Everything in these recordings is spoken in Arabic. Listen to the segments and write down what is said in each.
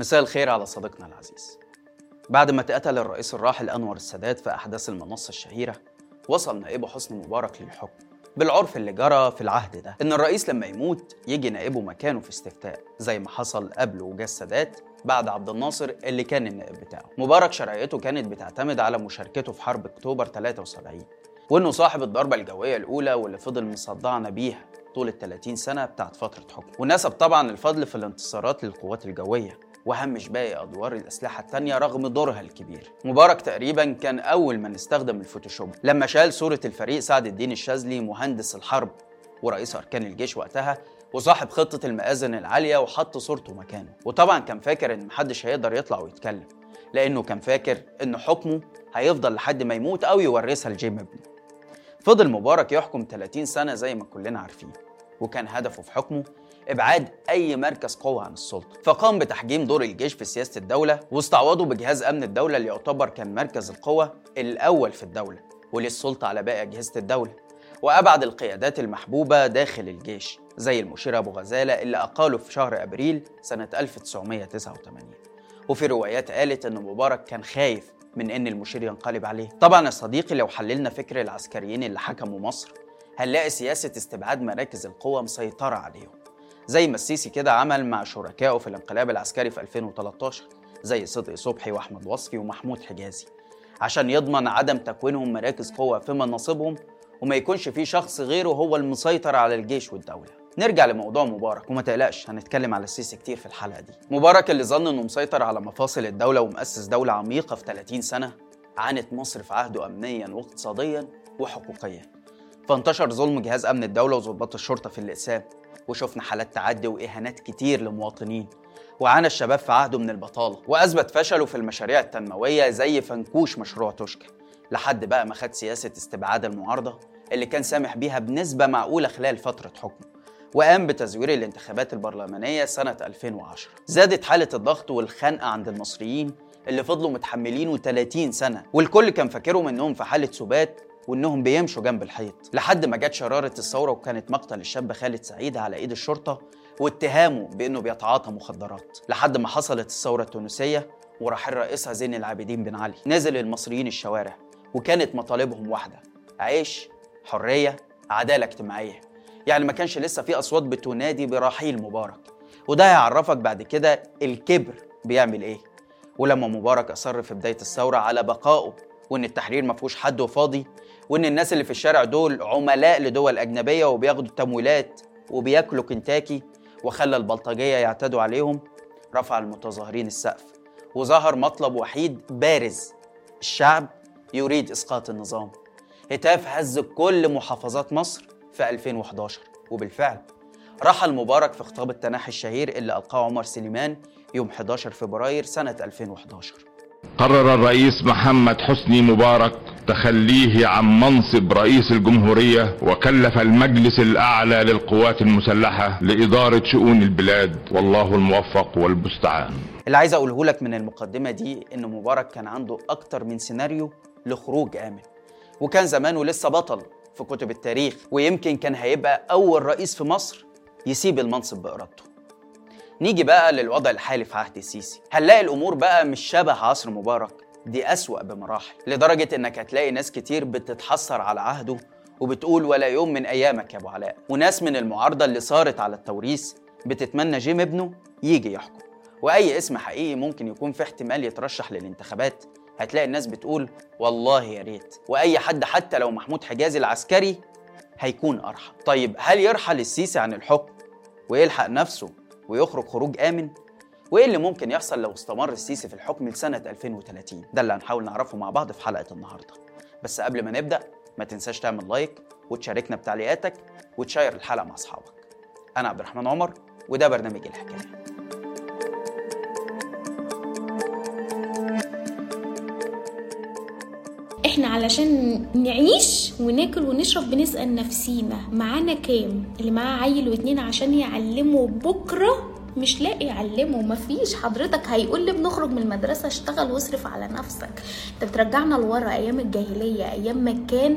مساء الخير على صديقنا العزيز. بعد ما اتقتل الرئيس الراحل أنور السادات في أحداث المنصة الشهيرة وصل نائبه حسني مبارك للحكم بالعرف اللي جرى في العهد ده إن الرئيس لما يموت يجي نائبه مكانه في استفتاء زي ما حصل قبله وجا السادات بعد عبد الناصر اللي كان النائب بتاعه. مبارك شرعيته كانت بتعتمد على مشاركته في حرب أكتوبر 73 وإنه صاحب الضربة الجوية الأولى واللي فضل مصدعنا بيها طول ال 30 سنة بتاعت فترة حكمه. ونسب طبعا الفضل في الانتصارات للقوات الجوية. وهمش باقي أدوار الأسلحة التانية رغم دورها الكبير. مبارك تقريبا كان أول من استخدم الفوتوشوب. لما شال صورة الفريق سعد الدين الشاذلي مهندس الحرب ورئيس أركان الجيش وقتها وصاحب خطة المآذن العالية وحط صورته مكانه. وطبعا كان فاكر إن محدش هيقدر يطلع ويتكلم لأنه كان فاكر إن حكمه هيفضل لحد ما يموت أو يورثها لجيم ابنه. فضل مبارك يحكم 30 سنة زي ما كلنا عارفين وكان هدفه في حكمه إبعاد أي مركز قوة عن السلطة. فقام بتحجيم دور الجيش في سياسة الدولة واستعوضه بجهاز أمن الدولة اللي يعتبر كان مركز القوة الأول في الدولة وليه السلطة على باقي أجهزة الدولة. وأبعد القيادات المحبوبة داخل الجيش زي المشير أبو غزالة اللي أقاله في شهر أبريل سنة 1989 وفي روايات قالت إن مبارك كان خايف من إن المشير ينقلب عليه. طبعا يا صديقي لو حللنا فكر العسكريين اللي حكموا مصر هنلاقي سياسة استبعاد مراكز القوة مسيطرة عليهم. زي ما السيسي كده عمل مع شركائه في الانقلاب العسكري في 2013 زي صدقي صبحي وأحمد وصفي ومحمود حجازي عشان يضمن عدم تكوينهم مراكز قوة في مناصبهم وما يكونش في شخص غيره هو المسيطر على الجيش والدولة. نرجع لموضوع مبارك وما تقلقش هنتكلم على السيسي كتير في الحلقة دي. مبارك اللي ظن إنه مسيطر على مفاصل الدولة ومؤسس دولة عميقة في 30 سنة عانت مصر في عهده أمنيا واقتصاديا وحقوقيا. فانتشر ظلم جهاز أمن الدولة وضباط الشرطة في الإقسام. وشفنا حالات تعدي وإهانات كتير لمواطنين. وعانى الشباب في عهده من البطالة. وأثبت فشله في المشاريع التنموية زي فنكوش مشروع توشكا. لحد بقى ما خد سياسة استبعاد المعارضة اللي كان سامح بيها بنسبة معقولة خلال فترة حكمه. وقام بتزوير الانتخابات البرلمانية سنة 2010 زادت حالة الضغط والخنقة عند المصريين اللي فضلوا متحملينه 30 سنة. والكل كان فاكرهم إنهم في حالة سبات وإنهم بيمشوا جنب الحيط. لحد ما جت شرارة الثورة وكانت مقتل الشاب خالد سعيد على إيد الشرطة واتهامه بإنه بيتعاطى مخدرات. لحد ما حصلت الثورة التونسية ورحل رئيسها زين العابدين بن علي. نزل المصريين الشوارع وكانت مطالبهم واحدة عيش حرية عدالة اجتماعية. يعني ما كانش لسه في أصوات بتنادي برحيل مبارك. وده هيعرفك بعد كده الكبر بيعمل إيه. ولما مبارك أصر في بداية الثورة على بقائه وإن التحرير ما فيهوش حد وفاضي وإن الناس اللي في الشارع دول عملاء لدول أجنبية وبياخدوا تمويلات وبياكلوا كنتاكي وخلى البلطجية يعتدوا عليهم رفع المتظاهرين السقف وظهر مطلب وحيد بارز الشعب يريد إسقاط النظام. هتاف هز كل محافظات مصر في 2011 وبالفعل رحل مبارك في خطاب التنحي الشهير اللي ألقاه عمر سليمان يوم 11 فبراير سنة 2011 قرر الرئيس محمد حسني مبارك تخليه عن منصب رئيس الجمهورية وكلف المجلس الأعلى للقوات المسلحة لإدارة شؤون البلاد. والله الموفق والمستعان. اللي عايز أقوله لك من المقدمة دي إن مبارك كان عنده أكتر من سيناريو لخروج آمن. وكان زمانه لسه بطل في كتب التاريخ ويمكن كان هيبقى أول رئيس في مصر يسيب المنصب بإرادته. نيجي بقى للوضع الحالي في عهد السيسي. هنلاقي الأمور بقى مش شبه عصر مبارك. دي أسوأ بمراحل لدرجة إنك هتلاقي ناس كتير بتتحسر على عهده وبتقول ولا يوم من أيامك يا أبو علاء. وناس من المعارضة اللي صارت على التوريث بتتمنى جيم ابنه يجي يحكم. وأي اسم حقيقي ممكن يكون في احتمال يترشح للانتخابات. هتلاقي الناس بتقول والله يا ريت. وأي حد حتى لو محمود حجازي العسكري هيكون أرحم. طيب هل يرحل السيسي عن الحكم ويلحق نفسه ويخرج خروج آمن؟ وإيه اللي ممكن يحصل لو استمر السيسي في الحكم لسنة 2030 ده اللي هنحاول نعرفه مع بعض في حلقة النهارده. بس قبل ما نبدأ ما تنساش تعمل لايك وتشاركنا بتعليقاتك وتشير الحلقة مع أصحابك. أنا عبد الرحمن عمر وده برنامج الحكاية. إحنا علشان نعيش وناكل ونشرب بنسأل نفسينا معانا كام؟ اللي معاه عيل واتنين عشان يعلمه بكرة مش لاقي يعلمه مفيش. حضرتك هيقول لي بنخرج من المدرسة اشتغل واصرف على نفسك. انت بترجعنا لورا أيام الجاهلية أيام ما كان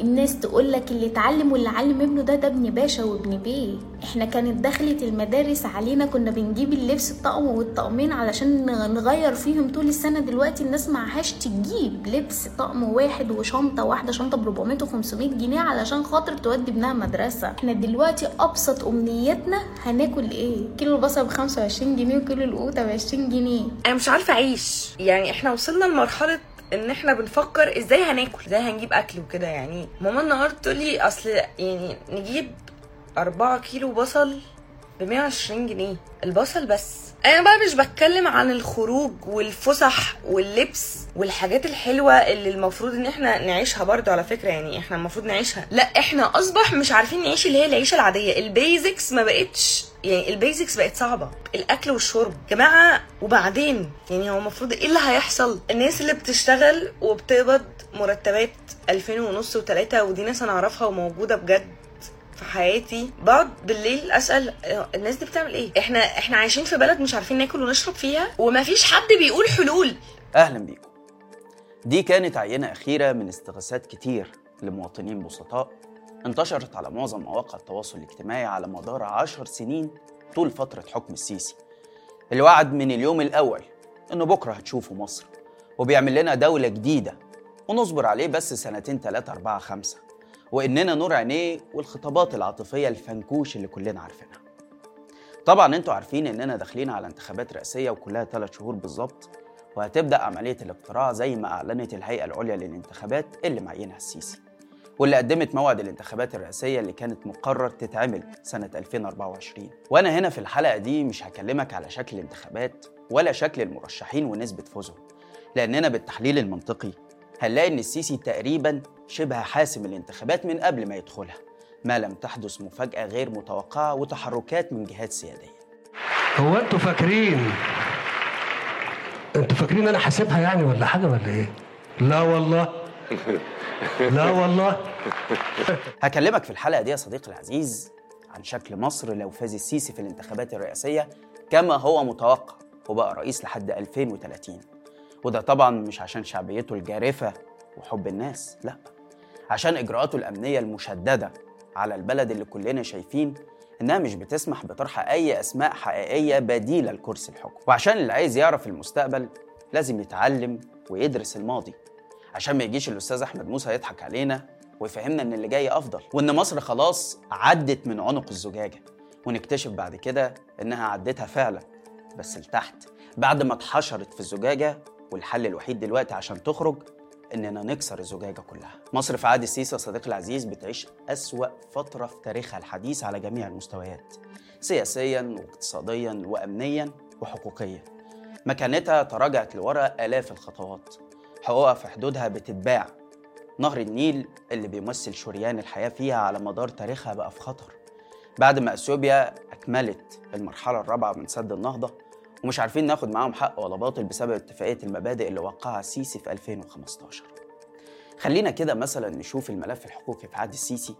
الناس تقول لك اللي اتعلم واللي علم ابنه ده ده ابن باشا وابن بيه إحنا كانت دخلت المدارس علينا كنا بنجيب اللبس الطقم والطقمين علشان نغير فيهم طول السنة. دلوقتي الناس معهاش تجيب لبس طقم واحد وشنطة واحدة شنطة ب 400 و 500 جنيه علشان خاطر تودي ابنها مدرسة. إحنا دلوقتي أبسط أمنياتنا هناكل إيه؟ كيلو البصل ب 25 جنيه وكيلو القوطة ب 20 جنيه. أنا مش عارفة أعيش. يعني إحنا وصلنا لمرحلة إن إحنا بنفكر إزاي هناكل إزاي هنجيب أكل وكده. يعني ماما النهارده تقول لي أصل يعني نجيب أربعة كيلو بصل ب 120 جنيه. البصل بس. أنا بقى مش بتكلم عن الخروج والفسح واللبس والحاجات الحلوة اللي المفروض إن إحنا نعيشها برضو على فكرة يعني إحنا المفروض نعيشها. لا إحنا أصبح مش عارفين نعيش اللي هي العيشة العادية. ال basics ما بقتش يعني ال basics بقت صعبة. الأكل والشرب. جماعة وبعدين؟ يعني هو المفروض إيه اللي هيحصل؟ الناس اللي بتشتغل وبتقبض مرتبات 2000 ونص و3 ودي ناس أنا أعرفها وموجودة بجد. في حياتي بقعد بالليل أسأل الناس دي بتعمل إيه؟ إحنا إحنا عايشين في بلد مش عارفين ناكل ونشرب فيها ومفيش حد بيقول حلول. أهلا بيكم. دي كانت عينة أخيرة من استغاثات كتير لمواطنين بسطاء انتشرت على معظم مواقع التواصل الاجتماعي على مدار عشر سنين طول فترة حكم السيسي. اللي وعد من اليوم الأول إنه بكرة هتشوفوا مصر وبيعمل لنا دولة جديدة ونصبر عليه بس سنتين تلاتة أربعة خمسة. وإننا نور عينيه والخطابات العاطفية الفنكوش اللي كلنا عارفينها. طبعا أنتوا عارفين إننا داخلين على انتخابات رئاسية وكلها ثلاث شهور بالظبط وهتبدأ عملية الاقتراع زي ما أعلنت الهيئة العليا للانتخابات اللي معينها السيسي واللي قدمت موعد الانتخابات الرئاسية اللي كانت مقرر تتعمل سنة 2024 وأنا هنا في الحلقة دي مش هكلمك على شكل الانتخابات ولا شكل المرشحين ونسبة فوزهم لأننا بالتحليل المنطقي هنلاقي إن السيسي تقريبا شبه حاسم الانتخابات من قبل ما يدخلها ما لم تحدث مفاجأة غير متوقعة وتحركات من جهات سيادية. هو أنتوا فاكرين؟ أنتوا فاكرين أنا حاسبها يعني ولا حاجة ولا إيه؟ لا والله. لا والله. هكلمك في الحلقة دي يا صديقي العزيز عن شكل مصر لو فاز السيسي في الانتخابات الرئاسية كما هو متوقع وبقى رئيس لحد 2030 وده طبعا مش عشان شعبيته الجارفة وحب الناس لا. عشان إجراءاته الأمنية المشددة على البلد اللي كلنا شايفين إنها مش بتسمح بطرح أي أسماء حقيقية بديلة لكرسي الحكم. وعشان اللي عايز يعرف المستقبل لازم يتعلم ويدرس الماضي. عشان ما يجيش الأستاذ أحمد موسى يضحك علينا ويفهمنا إن اللي جاي أفضل. وإن مصر خلاص عدت من عنق الزجاجة. ونكتشف بعد كده إنها عدتها فعلا بس لتحت. بعد ما اتحشرت في الزجاجة والحل الوحيد دلوقتي عشان تخرج إننا نكسر الزجاجة كلها. مصر في عهد السيسي يا صديقي العزيز بتعيش أسوأ فترة في تاريخها الحديث على جميع المستويات سياسيا واقتصاديا وامنيا وحقوقيا. مكانتها تراجعت لورا آلاف الخطوات. حقوقها في حدودها بتتباع. نهر النيل اللي بيمثل شريان الحياة فيها على مدار تاريخها بقى في خطر. بعد ما إثيوبيا أكملت المرحلة الرابعة من سد النهضة ومش عارفين ناخد معاهم حق ولا باطل بسبب اتفاقية المبادئ اللي وقعها السيسي في 2015 خلينا كده مثلا نشوف الملف الحقوقي في عهد السيسي.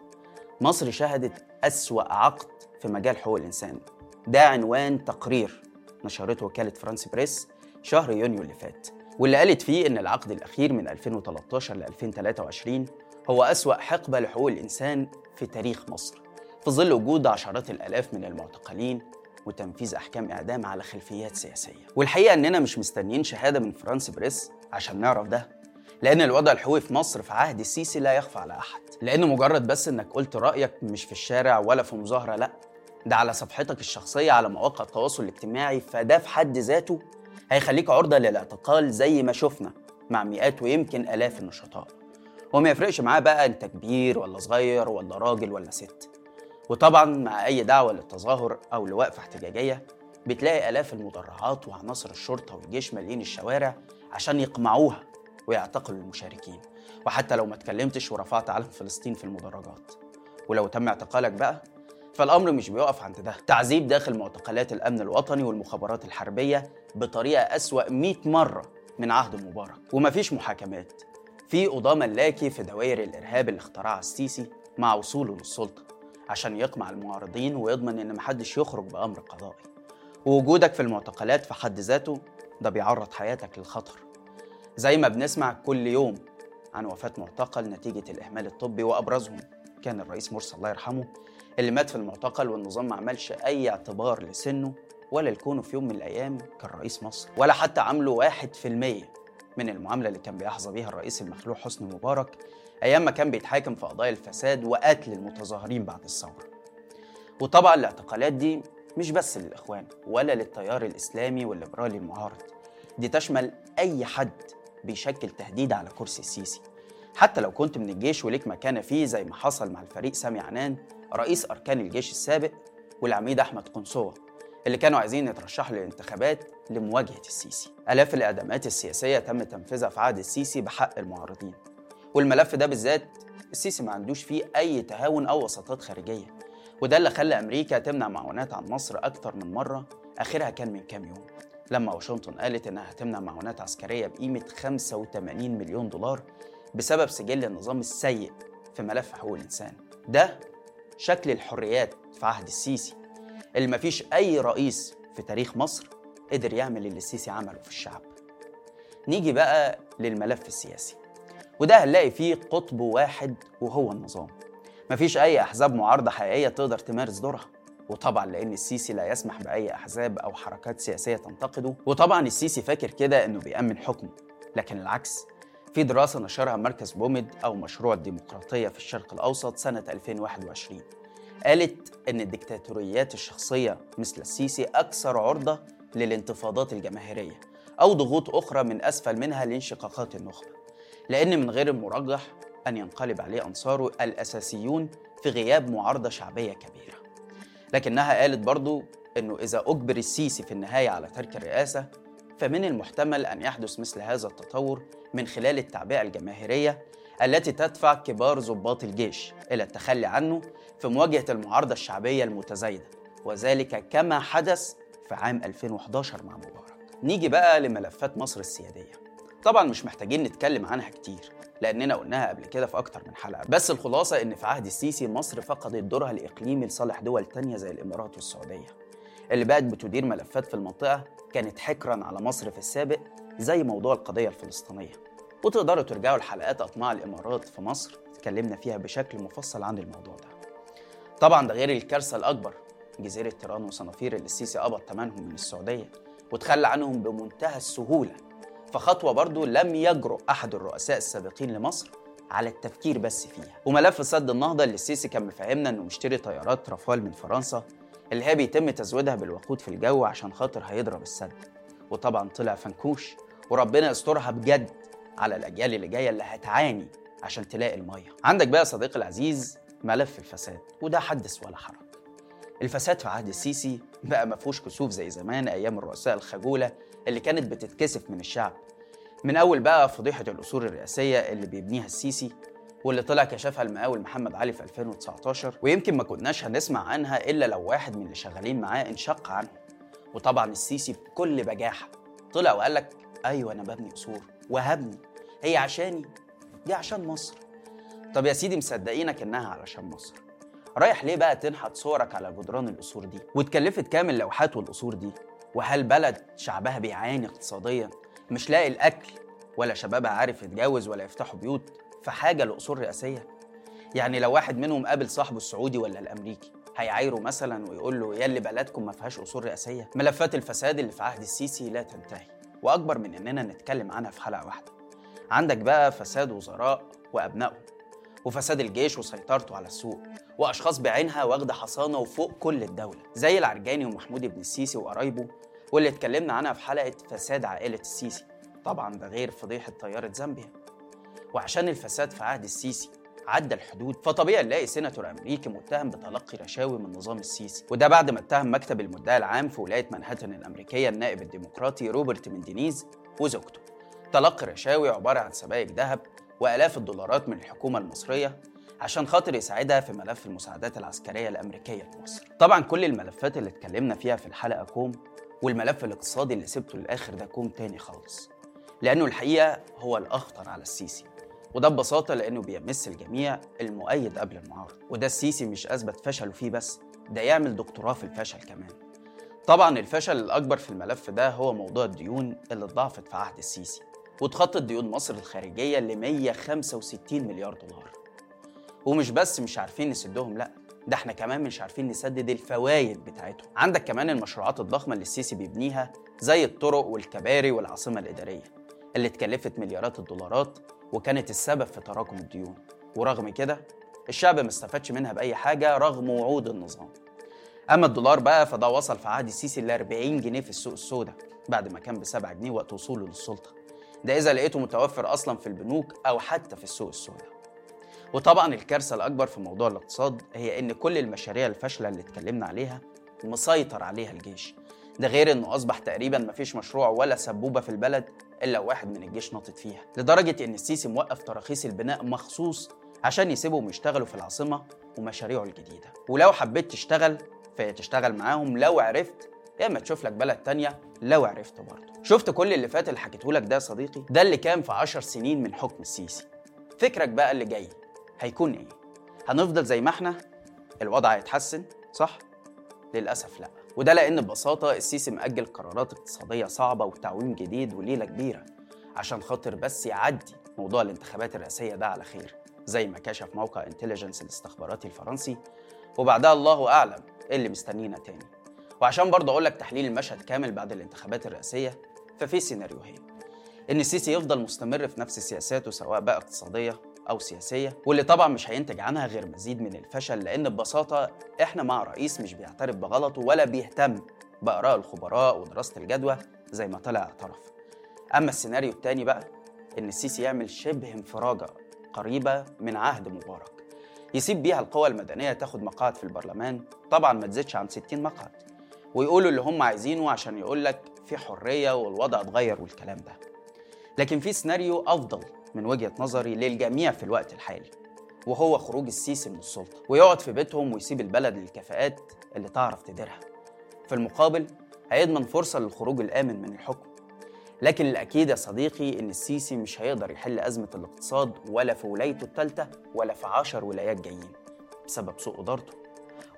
مصر شهدت أسوأ عقد في مجال حقوق الإنسان. ده عنوان تقرير نشرته وكالة فرانس بريس شهر يونيو اللي فات. واللي قالت فيه إن العقد الأخير من 2013 ل 2023 هو أسوأ حقبة لحقوق الإنسان في تاريخ مصر. في ظل وجود عشرات الآلاف من المعتقلين وتنفيذ أحكام إعدام على خلفيات سياسية. والحقيقة إننا مش مستنيين شهادة من فرانس بريس عشان نعرف ده لأن الوضع الحقوقي في مصر في عهد السيسي لا يخفى على أحد. لأنه مجرد بس إنك قلت رأيك مش في الشارع ولا في مظاهرة لأ ده على صفحتك الشخصية على مواقع التواصل الاجتماعي فده في حد ذاته هيخليك عرضة للإعتقال زي ما شفنا مع مئات ويمكن آلاف النشطاء. وما يفرقش معاه بقى انت كبير ولا صغير ولا راجل ولا ست. وطبعا مع أي دعوة للتظاهر أو لوقفة احتجاجية بتلاقي آلاف المدرعات وعناصر الشرطة والجيش مالين الشوارع عشان يقمعوها ويعتقلوا المشاركين. وحتى لو ما اتكلمتش ورفعت علم فلسطين في المدرجات. ولو تم اعتقالك بقى فالأمر مش بيقف عند ده. تعذيب داخل معتقلات الأمن الوطني والمخابرات الحربية بطريقة أسوأ 100 مرة من عهد مبارك. ومفيش محاكمات. في قضاه ملاكي في دوائر الإرهاب اللي اخترعها السيسي مع وصوله للسلطة. عشان يقمع المعارضين ويضمن إن محدش يخرج بأمر قضائي. ووجودك في المعتقلات في حد ذاته ده بيعرض حياتك للخطر. زي ما بنسمع كل يوم عن وفاة معتقل نتيجة الإهمال الطبي وأبرزهم. كان الرئيس مرسي الله يرحمه اللي مات في المعتقل والنظام ما عملش أي اعتبار لسنه ولا لكونه في يوم من الأيام كان رئيس مصر ولا حتى عامله واحد في المية من المعاملة اللي كان بيحظى بيها الرئيس المخلوع حسني مبارك أيام ما كان بيتحاكم في قضايا الفساد وقتل المتظاهرين بعد الثورة. وطبعا الاعتقالات دي مش بس للإخوان ولا للتيار الإسلامي والليبرالي المعارض دي تشمل أي حد بيشكل تهديد على كرسي السيسي. حتى لو كنت من الجيش وليك مكانة فيه زي ما حصل مع الفريق سامي عنان رئيس أركان الجيش السابق والعميد أحمد قنصوة اللي كانوا عايزين يترشحوا للانتخابات لمواجهة السيسي. آلاف الإعدامات السياسية تم تنفيذها في عهد السيسي بحق المعارضين. والملف ده بالذات السيسي ما عندوش فيه أي تهاون أو وساطات خارجية. وده اللي خلى أمريكا تمنع معونات عن مصر أكتر من مرة آخرها كان من كام يوم. لما واشنطن قالت إنها هتمنع معونات عسكرية بقيمة 85 مليون دولار بسبب سجل النظام السيء في ملف حقوق الإنسان. ده شكل الحريات في عهد السيسي. اللي مفيش أي رئيس في تاريخ مصر قدر يعمل اللي السيسي عمله في الشعب. نيجي بقى للملف السياسي. وده هنلاقي فيه قطب واحد وهو النظام. مفيش أي أحزاب معارضة حقيقية تقدر تمارس دورها. وطبعا لأن السيسي لا يسمح بأي أحزاب أو حركات سياسية تنتقده. وطبعا السيسي فاكر كده إنه بيأمن حكمه. لكن العكس في دراسة نشرها مركز بومد أو مشروع الديمقراطية في الشرق الأوسط سنة 2021 قالت إن الدكتاتوريات الشخصية مثل السيسي أكثر عرضة للانتفاضات الجماهيرية أو ضغوط أخرى من أسفل منها لانشقاقات النخبة لأن من غير المرجح أن ينقلب عليه أنصاره الأساسيون في غياب معارضة شعبية كبيرة. لكنها قالت برضو أنه إذا أجبر السيسي في النهاية على ترك الرئاسة فمن المحتمل أن يحدث مثل هذا التطور من خلال التعبئة الجماهيرية التي تدفع كبار ضباط الجيش إلى التخلي عنه في مواجهة المعارضة الشعبية المتزايدة وذلك كما حدث في عام 2011 مع مبارك. نيجي بقى لملفات مصر السيادية. طبعا مش محتاجين نتكلم عنها كتير لأننا قلناها قبل كده في أكتر من حلقة. بس الخلاصة إن في عهد السيسي مصر فقدت دورها الإقليمي لصالح دول تانية زي الإمارات والسعودية. اللي بقت بتدير ملفات في المنطقة كانت حكرا على مصر في السابق زي موضوع القضية الفلسطينية. وتقدروا ترجعوا لحلقات أطماع الإمارات في مصر اتكلمنا فيها بشكل مفصل عن الموضوع ده. طبعا ده غير الكارثة الأكبر جزيرة تيران وصنافير اللي السيسي قبض ثمنهم من السعودية وتخلى عنهم بمنتهى السهولة. فخطوة برضو لم يجرؤ أحد الرؤساء السابقين لمصر على التفكير بس فيها. وملف سد النهضة اللي السيسي كان مفهمنا إنه مشتري طيارات رافال من فرنسا اللي هي بيتم تزويدها بالوقود في الجو عشان خاطر هيضرب السد. وطبعا طلع فنكوش وربنا يسترها بجد على الأجيال اللي جاية اللي هتعاني عشان تلاقي المية. عندك بقى صديقي العزيز ملف الفساد وده حدث ولا حرج. الفساد في عهد السيسي بقى ما فيهوش كسوف زي زمان أيام الرؤساء الخجولة اللي كانت بتتكسف من الشعب. من أول بقى فضيحة الاصول الرئاسية اللي بيبنيها السيسي واللي طلع كشفها المقاول محمد علي في 2019 ويمكن ما كناش هنسمع عنها إلا لو واحد من اللي شغالين معاه انشق عنه وطبعا السيسي بكل بجاحة طلع وقال لك أيوه أنا ببني قصور وهبني. هي عشاني دي عشان مصر. طب يا سيدي مصدقينك إنها علشان مصر. رايح ليه بقى تنحت صورك على جدران القصور دي؟ واتكلفت كام اللوحات والقصور دي؟ وهل بلد شعبها بيعاني اقتصاديا؟ مش لاقي الأكل ولا شبابها عارف يتجوز ولا يفتحوا بيوت في حاجة لقصور رئاسية؟ يعني لو واحد منهم قابل صاحبه السعودي ولا الأمريكي هيعايره مثلا ويقول له يا اللي بلدكم ما فيهاش اصول رئاسية؟ ملفات الفساد اللي في عهد السيسي لا تنتهي. وأكبر من إننا نتكلم عنها في حلقة واحدة. عندك بقى فساد وزراء وأبنائهم. وفساد الجيش وسيطرته على السوق وأشخاص بعينها واخدة حصانة وفوق كل الدولة زي العرجاني ومحمود ابن السيسي وقرايبه واللي اتكلمنا عنها في حلقة فساد عائلة السيسي. طبعا ده غير فضيحة طيارة زامبيا. وعشان الفساد في عهد السيسي عدى الحدود فطبيعي نلاقي سيناتور أمريكي متهم بتلقي رشاوي من نظام السيسي. وده بعد ما اتهم مكتب المدعي العام في ولاية منهاتن الأمريكية النائب الديمقراطي روبرت مندينيز وزوجته. تلقي رشاوي عبارة عن سبائك ذهب وآلاف الدولارات من الحكومة المصرية عشان خاطر يساعدها في ملف المساعدات العسكرية الأمريكية لمصر. طبعا كل الملفات اللي اتكلمنا فيها في الحلقة كوم والملف الاقتصادي اللي سبته للآخر ده كوم تاني خالص. لأنه الحقيقة هو الأخطر على السيسي. وده ببساطة لأنه بيمس الجميع المؤيد قبل المعارض، وده السيسي مش أثبت فشله فيه بس، ده يعمل دكتوراه في الفشل كمان. طبعا الفشل الأكبر في الملف ده هو موضوع الديون اللي اتضاعفت في عهد السيسي. وتخطط ديون مصر الخارجية ل 165 مليار دولار. ومش بس مش عارفين نسدهم لا ده إحنا كمان مش عارفين نسدد الفوايد بتاعتهم. عندك كمان المشروعات الضخمة اللي السيسي بيبنيها زي الطرق والكباري والعاصمة الإدارية اللي اتكلفت مليارات الدولارات وكانت السبب في تراكم الديون. ورغم كده الشعب ما استفادش منها بأي حاجة رغم وعود النظام. أما الدولار بقى فده وصل في عهد السيسي ل 40 جنيه في السوق السوداء بعد ما كان ب 7 جنيه وقت وصوله للسلطة. ده إذا لقيته متوفر أصلا في البنوك أو حتى في السوق السوداء. وطبعا الكارثة الأكبر في موضوع الاقتصاد هي إن كل المشاريع الفاشلة اللي اتكلمنا عليها مسيطر عليها الجيش. ده غير إنه أصبح تقريبا مفيش مشروع ولا سبوبة في البلد إلا واحد من الجيش ناطط فيها لدرجة إن السيسي موقف تراخيص البناء مخصوص عشان يسيبهم يشتغلوا في العاصمة ومشاريعه الجديدة. ولو حبيت تشتغل فهي تشتغل معاهم لو عرفت يا اما تشوف لك بلد تانية لو عرفت برضه. شفت كل اللي فات اللي حكيته لك ده يا صديقي؟ ده اللي كان في عشر سنين من حكم السيسي. فكرك بقى اللي جاي هيكون إيه؟ هنفضل زي ما إحنا؟ الوضع هيتحسن صح؟ للأسف لا. وده لأن ببساطة السيسي مأجل قرارات اقتصادية صعبة وتعويم جديد وليلة كبيرة عشان خاطر بس يعدي موضوع الانتخابات الرئاسية ده على خير زي ما كشف موقع انتليجنس الاستخباراتي الفرنسي. وبعدها الله أعلم إيه اللي مستنينا تاني. وعشان برضه أقول لك تحليل المشهد كامل بعد الانتخابات الرئاسية ففي سيناريوهين. إن السيسي يفضل مستمر في نفس سياساته سواء بقى اقتصادية أو سياسية واللي طبعا مش هينتج عنها غير مزيد من الفشل لأن ببساطة إحنا مع رئيس مش بيعترف بغلطه ولا بيهتم بآراء الخبراء ودراسة الجدوى زي ما طلع اعترف. أما السيناريو التاني بقى إن السيسي يعمل شبه انفراجة قريبة من عهد مبارك. يسيب بيها القوى المدنية تاخد مقاعد في البرلمان طبعا ما تزيدش عن 60 مقعد. ويقولوا اللي هم عايزينه عشان يقول لك في حرية والوضع اتغير والكلام ده. لكن في سيناريو أفضل من وجهة نظري للجميع في الوقت الحالي وهو خروج السيسي من السلطة ويقعد في بيتهم ويسيب البلد للكفاءات اللي تعرف تديرها. في المقابل هيضمن فرصة للخروج الآمن من الحكم. لكن الأكيد يا صديقي إن السيسي مش هيقدر يحل أزمة الاقتصاد ولا في ولايته الثالثه ولا في عشر ولايات جايين بسبب سوء إدارته.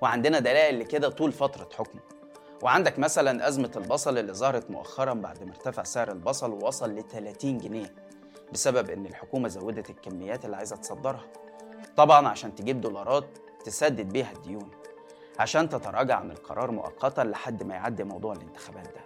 وعندنا دلائل لكده طول فترة حكمه. وعندك مثلا أزمة البصل اللي ظهرت مؤخرا بعد ما ارتفع سعر البصل ووصل ل 30 جنيه بسبب إن الحكومة زودت الكميات اللي عايزة تصدرها. طبعا عشان تجيب دولارات تسدد بيها الديون عشان تتراجع عن القرار مؤقتا لحد ما يعدي موضوع الانتخابات ده.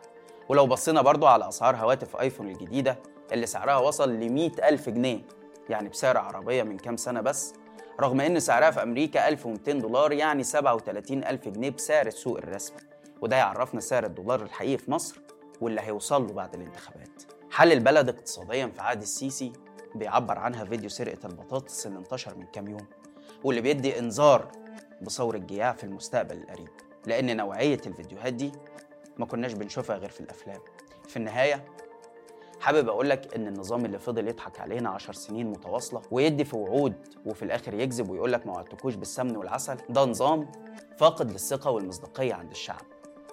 ولو بصينا برضو على أسعار هواتف آيفون الجديدة اللي سعرها وصل ل 100 ألف جنيه يعني بسعر عربية من كام سنة بس رغم إن سعرها في أمريكا 1200 دولار يعني 37 ألف جنيه بسعر السوق الرسمي. وده يعرفنا سعر الدولار الحقيقي في مصر واللي هيوصل له بعد الانتخابات. حل البلد اقتصاديا في عهد السيسي بيعبر عنها فيديو سرقة البطاطس اللي انتشر من كام يوم واللي بيدي انذار بصور الجياع في المستقبل القريب؟ لأن نوعية الفيديوهات دي ما كناش بنشوفها غير في الأفلام. في النهاية حابب أقول لك إن النظام اللي فضل يضحك علينا عشر سنين متواصلة ويدي في وعود وفي الآخر يكذب ويقول لك ما وعدتكوش بالسمن والعسل ده نظام فاقد للثقة والمصداقية عند الشعب.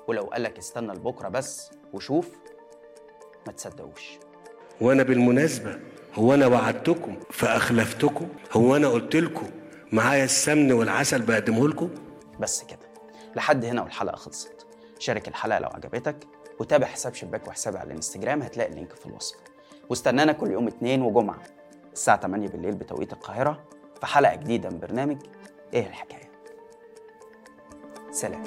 ولو قالك استنى لبكرة بس وشوف ما تصدقوش. وأنا بالمناسبة هو أنا وعدتكم فأخلفتكم؟ هو أنا قلت لكم معايا السمن والعسل بقدمه لكم بس كده لحد هنا والحلقة خلصت. شارك الحلقة لو عجبتك وتابع حساب شباك وحسابي على الانستجرام هتلاقي اللينك في الوصف. واستنانا كل يوم اثنين وجمعة الساعة 8 بالليل بتوقيت القاهرة في حلقة جديدة من برنامج إيه الحكاية؟ سلام.